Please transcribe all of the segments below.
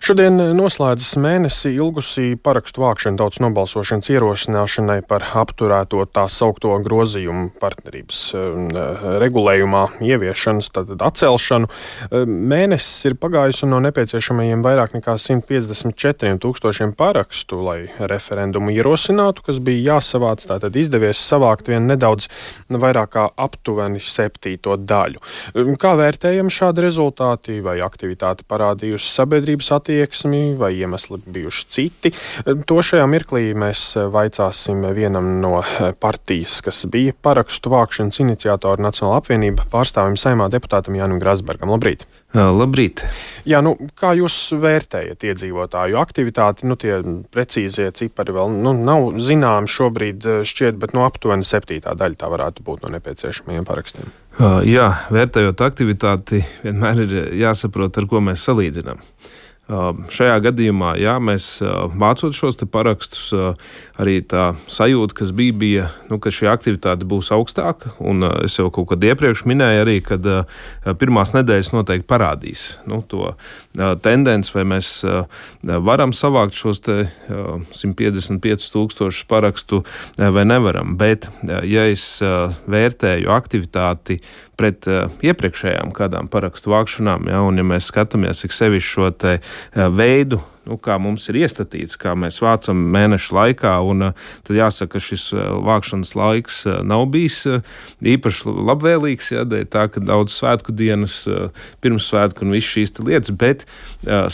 Šodien noslēdzas mēnesi ilgusī parakstu vākšana tautas nobalsošanas ierosināšanai par apturēto tā saukto grozījumu partnerības eh, regulējumā ieviešanas, tātad atcelšanu. Eh, mēnesis ir pagājis un no nepieciešamajiem vairāk nekā 154 tūkstošiem parakstu, lai referendumu ierosinātu, kas bija jāsavāc, tātad izdevies savākt vien nedaudz vairāk kā aptuveni septīto daļu. Eh, kā vērtējam šādi rezultāti vai aktivitāte parādījusi sabiedrības attīstību? Attieksmi vai iemesli bijuši citi. To šajā mirklī mēs vaicāsim vienam no partijas, kas bija parakstu vākšanas iniciatora Nacionāla apvienība pārstāvim saimā deputātam Jānam Grasbergam. Labrīt! Labrīt! Jā, nu, kā jūs vērtējat iedzīvotāju aktivitāti? Nu, tie precīzie cipari vēl nu, nav zināmi šobrīd, šķiet, bet no nu, aptuveni septītā daļa tā varētu būt no nepieciešamajiem parakstiem. Jā, vērtējot aktivitāti, vienmēr ir jāsaprot, ar ko mēs salīdzinām. Šajā gadījumā, jā, mēs mācot šos parakstus, arī tā sajūta, kas bija, bija nu, ka šī aktivitāte būs augstāka. Es jau kaut kad iepriekš minēju, arī, kad pirmās nedēļas noteikti parādīs nu, to tendenci, vai mēs varam savākt šos 155 tūkstošus parakstu vai nevaram. Bet, ja es vērtēju aktivitāti pret iepriekšējām kādām parakstu vākšanām, ja, un ja mēs skatāmies, cik sevišķi šo te veidu, nu, kā mums ir iestatīts, kā mēs vācam mēnešu laikā. Un, tad jāsaka, ka šis vākšanas laiks nav bijis īpaši labvēlīgs. Ja, tā ka daudz svētku dienas, pirmsvētku un visas šīs lietas, bet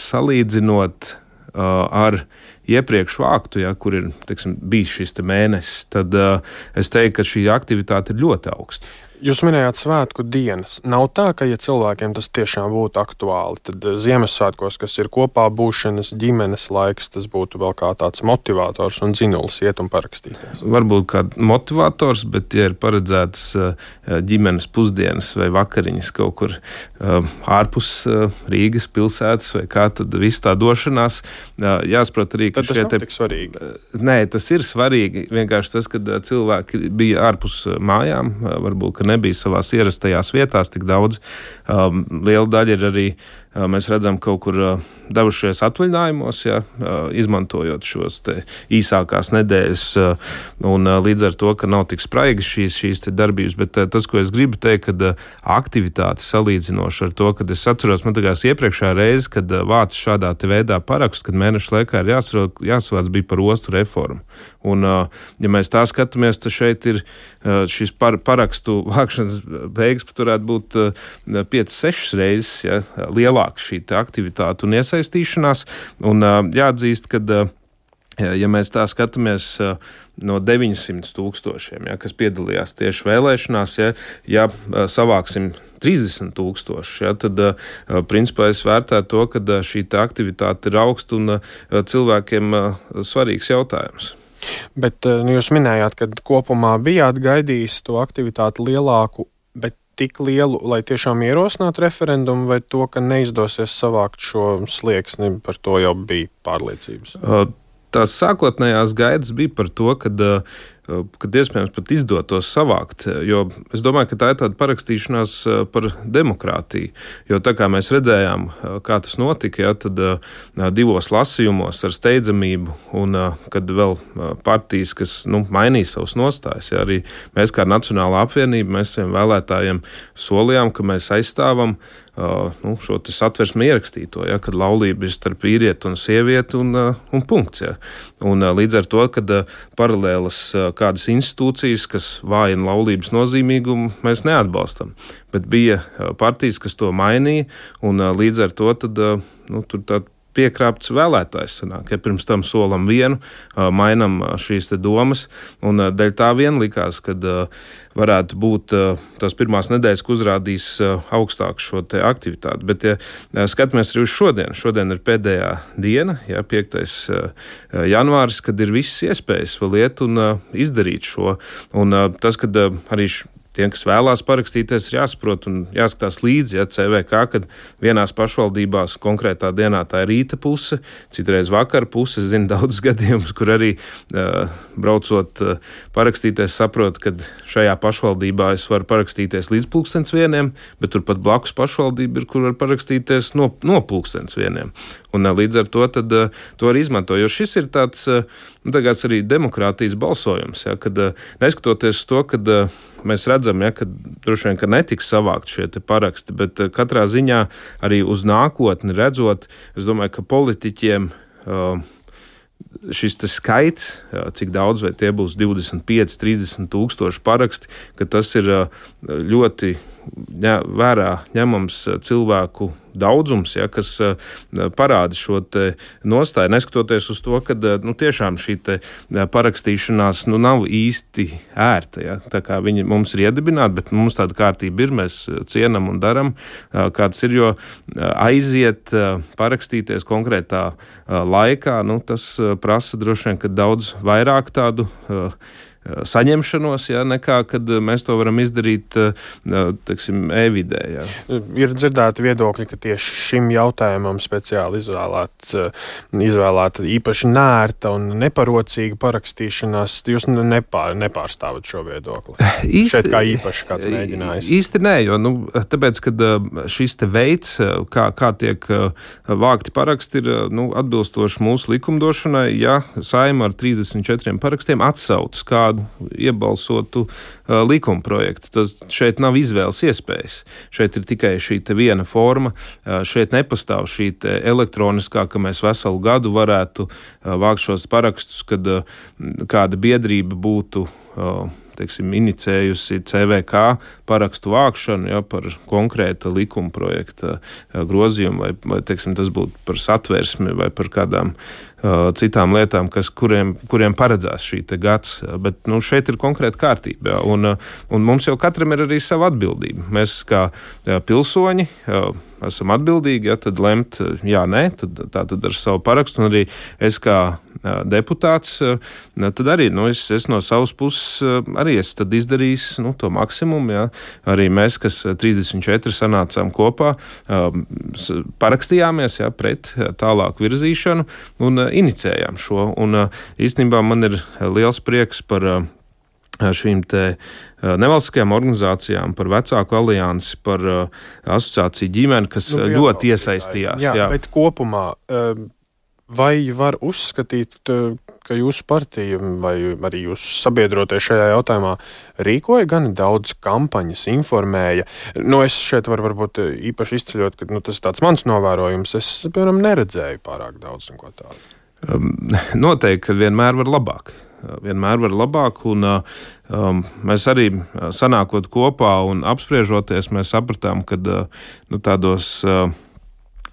salīdzinot ar iepriekš vāktu, ja, kur ir teiksim, bijis šis te mēnesis, tad uh, es teiktu, ka šī aktivitāte ir ļoti augsta. Jūs minējāt svētku dienas. Nav tā, ka, ja cilvēkiem tas tiešām būtu aktuāli, tad eh, Ziemassvētkos, kas ir kopā būšanas, ģimenes laiks, tas būtu vēl kā tāds motivators un dzinulis iet un parakstīties. Varbūt kā motivators, bet, ja ir paredzētas eh, ģimenes pusdienas vai vakariņas kaut kur ārpus Rīgas pilsētas vai kā, tad viss tā došanās jāsaprot arī, tad te ir svarīgi. Nē, tas ir svarīgi. Vienkārši tas, ka cilvēki bija ārpus mājām, varbūt nebija savās ierastajās vietās tik daudz. Um, liela daļa ir arī mēs redzam kaut kur devušies atvaļinājumos, ja, izmantojot šos īsākās nedēļas, un līdz ar to, ka nav tik spraigas šīs, šīs darbības. Bet tas, ko es gribu teikt, kad aktivitāte salīdzinoši ar to, kad es atceros, man liekas, iepriekšējā reize, kad vācu šādā veidā parakstu, kad mēneša laikā ir jāsavāc, bija par ostu reformu. Un, ja mēs tā skatāmies, tad šeit ir šis par, parakstu vākšanas beigas, pat varētu būt 5-6 reizes ja, lielāka šī aktivitāte un iesaistīšanās. Un, jāatzīst, ka ja mēs tā skatāmies no 900 tūkstošiem, ja, kas piedalījās tieši vēlēšanās, ja, ja savāksim 30 tūkstoši, ja, tad principā es vērtētu to, ka šī aktivitāte ir augsta un cilvēkiem svarīgs jautājums. Bet nu, jūs minējāt, ka kopumā bijāt gaidījis to aktivitāti lielāku, bet tik lielu, lai tiešām ierosinātu referendumu, vai to, ka neizdosies savākt šo slieksni, par to jau bija pārliecības? Tās sākotnējās gaidas bija par to, ka Eh, kad iespējams pat izdotos savākt. Jo es domāju, ka tā ir tāda parakstīšanās eh, par demokrātiju. Jo tā kā mēs redzējām, eh, kā tas notika, ja, tad divos lasījumos ar steidzamību, un kad vēl partijas, kas nu, mainīja savus nostājas, ja, arī mēs kā Nacionāla apvienība, mēs saviem vēlētājiem solījām, ka mēs aizstāvam Uh, nu, šo satversmi ierakstīto, ja, kad laulība ir starp vīrieti un sievieti un, uh, un punkts. Ja. Un, uh, līdz ar to, kad paralēlas kādas institūcijas, kas vājina laulības nozīmīgumu, mēs neatbalstam. Bet bija partijas, kas to mainīja, un līdz ar to tad, nu, tur tāda piekrāpts vēlētājs. Sanāk, ja pirms tam solam vienu, mainām šīs domas, un dēļ tā vien likās, ka varētu būt tās pirmās nedēļas, ka uzrādīs augstāku šo aktivitāti. Bet, ja skatāmies arī uz šodienu, šodien ir pēdējā diena, ja, 5. janvāris, kad ir visas iespējas vēl iet un izdarīt šo. Un tas, kad arī tiem, kas vēlās parakstīties, ir jāsaprot un jāskatās līdzi, ja CVK, kad vienās pašvaldībās konkrētā dienā tā ir rīta puse, citreiz vakara puse. Es zinu daudzus gadījumus, kur arī uh, braucot uh, parakstīties, saprot, ka šajā pašvaldībā es varu parakstīties līdz pulkstens vieniem, bet turpat blakus pašvaldība ir, kur var parakstīties no, no pulkstens vieniem. Un, uh, līdz ar to tad, uh, to arī izmanto. Jo šis ir tāds, uh, tāds arī demokrātijas balsojums, ja, kad neskatoties to, kad mēs redzam, ja, ka droši vien ka netiks savākt šie paraksti, bet katrā ziņā arī uz nākotni redzot, es domāju, ka politiķiem. Uh, šis skaits, cik daudz vai tie būs 25, 30 tūkstoši paraksti, ka tas ir ļoti ņa, vērā ņemams cilvēku daudzums, ja, kas parāda šo nostāju. Neskatoties uz to, ka nu, tiešām šī parakstīšanās nu, nav īsti ērta. Ja. Viņi mums ir iedibināti, bet mums tāda kārtība ir, mēs cienam un darām, kāds ir. Jo aiziet, parakstīties konkrētā laikā, nu, tas prasa droši vien daudz vairāk tādu saņemšanos, ja, nekā kad mēs to varam izdarīt teksim, e-vidē. Ja. Ir dzirdēti viedokļi, ka tieši šim jautājumam speciāli izvēlēta izvēlēt īpaši nērta un neparocīga parakstīšanās. Jūs nepār, nepārstāvat šo viedokli. Īsti, Šeit kā īpaši kāds mēģinājis. Īsti nē, jo nu, tāpēc, kad šis te veids, kā, kā tiek vākti paraksti, ir nu, atbilstoši mūsu likumdošanai, ja saima ar 34 parakstiem atsauc kādu iebalsotu uh, likuma projektu. Tas šeit nav izvēles iespējas. Šeit ir tikai šī viena forma. Uh, šeit nepastāv šī elektroniskā, ka mēs veselu gadu varētu uh, vākt šos parakstus, kad kāda biedrība būtu. Teiksim, inicējusi CVK parakstu vākšanu ja, par konkrēta likuma projekta uh, grozījumu, vai, vai teiksim, tas būtu par satversmi vai par kādām uh, citām lietām, kas, kuriem, kuriem paredzēs šī gads. Bet nu, šeit ir konkrēta kārtība, ja, un, uh, un mums jau katram ir arī sava atbildība. Mēs kā ja, pilsoņi. Uh, esam atbildīgi, ja tad lemt, jā, nē, tad, tā tad ar savu parakstu, un arī es kā deputāts, tad arī nu, es, es no savas puses arī es izdarīju nu, to maksimumu. Ja. Arī mēs, kas 34 sanācām kopā, parakstījāmies ja, pret tālāku virzīšanu un inicējām šo. Un, īstenībā man ir liels prieks par šīm nevalstiskajām organizācijām, par vecāku aliansi, par asociāciju ģimeni, kas nu, ļoti iesaistījās. Jā, jā, bet kopumā vai var uzskatīt, ka jūsu partija vai arī jūsu sabiedrotie šajā jautājumā rīkoja gan daudz kampaņas, informēja? Nu, es šeit varu varbūt īpaši izceļot, ka nu, tas ir mans novērojums. Es, piemēram, neredzēju pārāk daudz neko tādu. Noteikti, vienmēr var labāk vienmēr var labāk. Un, um, mēs arī sanākot kopā un apspriežoties, mēs sapratām, ka nu, tādos. Uh,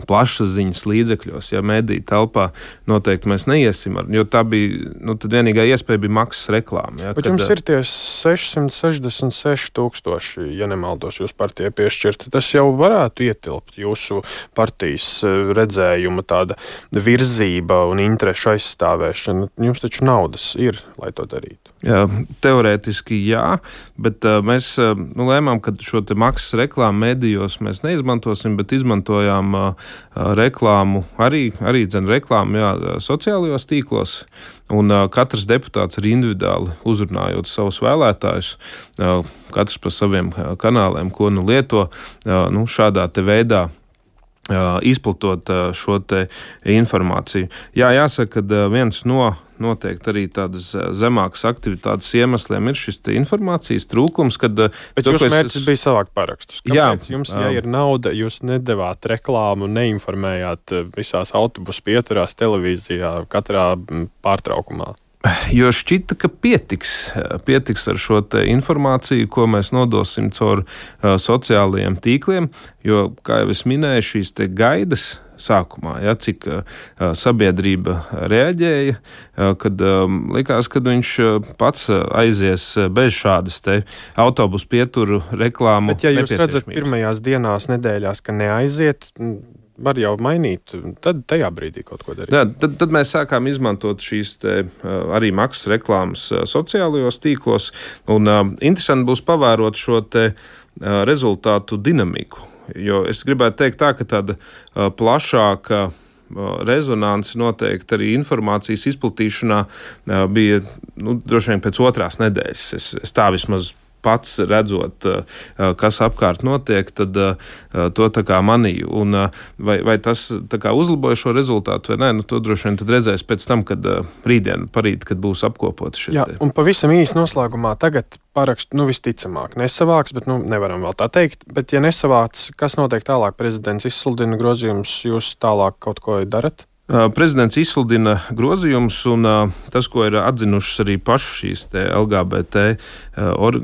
plašsaziņas līdzekļos, ja mediju telpā noteikti mēs neiesim. Ar, jo tā bija nu, vienīgā iespēja, bija maksas reklāma. Ja, Bet kad, jums ir tie 666 tūkstoši, ja nemaldos, jūs partijai piešķirti. Tas jau varētu ietilpt jūsu partijas redzējuma tāda virzība un interešu aizstāvēšana. Jums taču naudas ir, lai to darītu. Teorētiski jā, bet mēs nu, lēmām, ka šo maksas reklāmu medijos mēs neizmantosim, bet izmantojām reklāmu arī, arī dzen, reklāmu jā, sociālajos tīklos. Un katrs deputāts ir individuāli uzrunājot savus vēlētājus, katrs pa saviem kanāliem, ko nu lieto nu, šādā veidā izplatot šo informāciju. Jā, jāsaka, ka viens no noteikti arī tādas zemākas aktivitātes iemesliem ir šis informācijas trūkums. Kad, Bet to, jūsu mērķis es... bija savākt parakstus. Kāpēc jā, jums, ja ir nauda, jūs nedavāt reklāmu, neinformējāt visās autobusu pieturās, televīzijā, katrā pārtraukumā? Jo šķita, ka pietiks, pietiks ar šo informāciju, ko mēs nodosim caur sociālajiem tīkliem. Jo, kā jau es minēju, šīs gaidas sākumā, ja, cik uh, sabiedrība reaģēja, uh, kad um, likās, ka viņš pats aizies bez šādas autobusu pieturu reklāmu. Bet, ja jūs redzat pirmajās dienās, nedēļās, ka neaiziet, var jau mainīt, tad tajā brīdī kaut ko darīt. Jā, tad, tad mēs sākām izmantot šīs te, arī maksas reklāmas sociālajos tīklos. Un, interesanti būs pavērot šo te, rezultātu dinamiku. Jo es gribētu teikt, tā, ka tāda plašāka rezonanci noteikti arī informācijas izplatīšanā bija nu, droši vien pēc otrās nedēļas. Es, es tā vismaz pats redzot, eh, eh, kas apkārt notiek, tad eh, to tā kā manīju. Un vai, vai tas uzlaboja šo rezultātu vai nē, nu, to droši vien redzēs pēc tam, kad rītdien, parīt, kad būs apkopoti šie. Jā, te. un pavisam īsi noslēgumā tagad parakstu, nu visticamāk, nesavāks, bet nu, nevaram vēl tā teikt. Bet, ja nesavāc, kas notiek tālāk? Prezidents izsludina grozījumus, jūs tālāk kaut ko darat? Prezidents izsludina grozījumus, un tas, ko ir atzinušas arī pašas šīs LGBT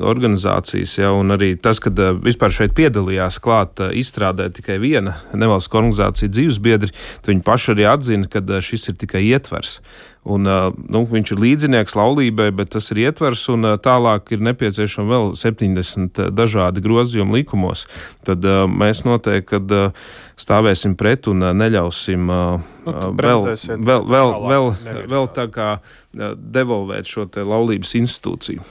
organizācijas, ja, un arī tas, ka vispār šeit piedalījās klāt izstrādē tikai viena nevalstiskā organizācija dzīvesbiedri, viņi paši arī atzina, ka šis ir tikai ietvers. Un, nu, viņš ir līdzinieks laulībai, bet tas ir ietvers, un tālāk ir nepieciešami vēl 70 dažādi grozījumi likumos. Tad mēs noteikti stāvēsim pret un neļausim nu, vēl, vēl, vēl, vēl, vēl tā kā devolvēt šo laulības institūciju.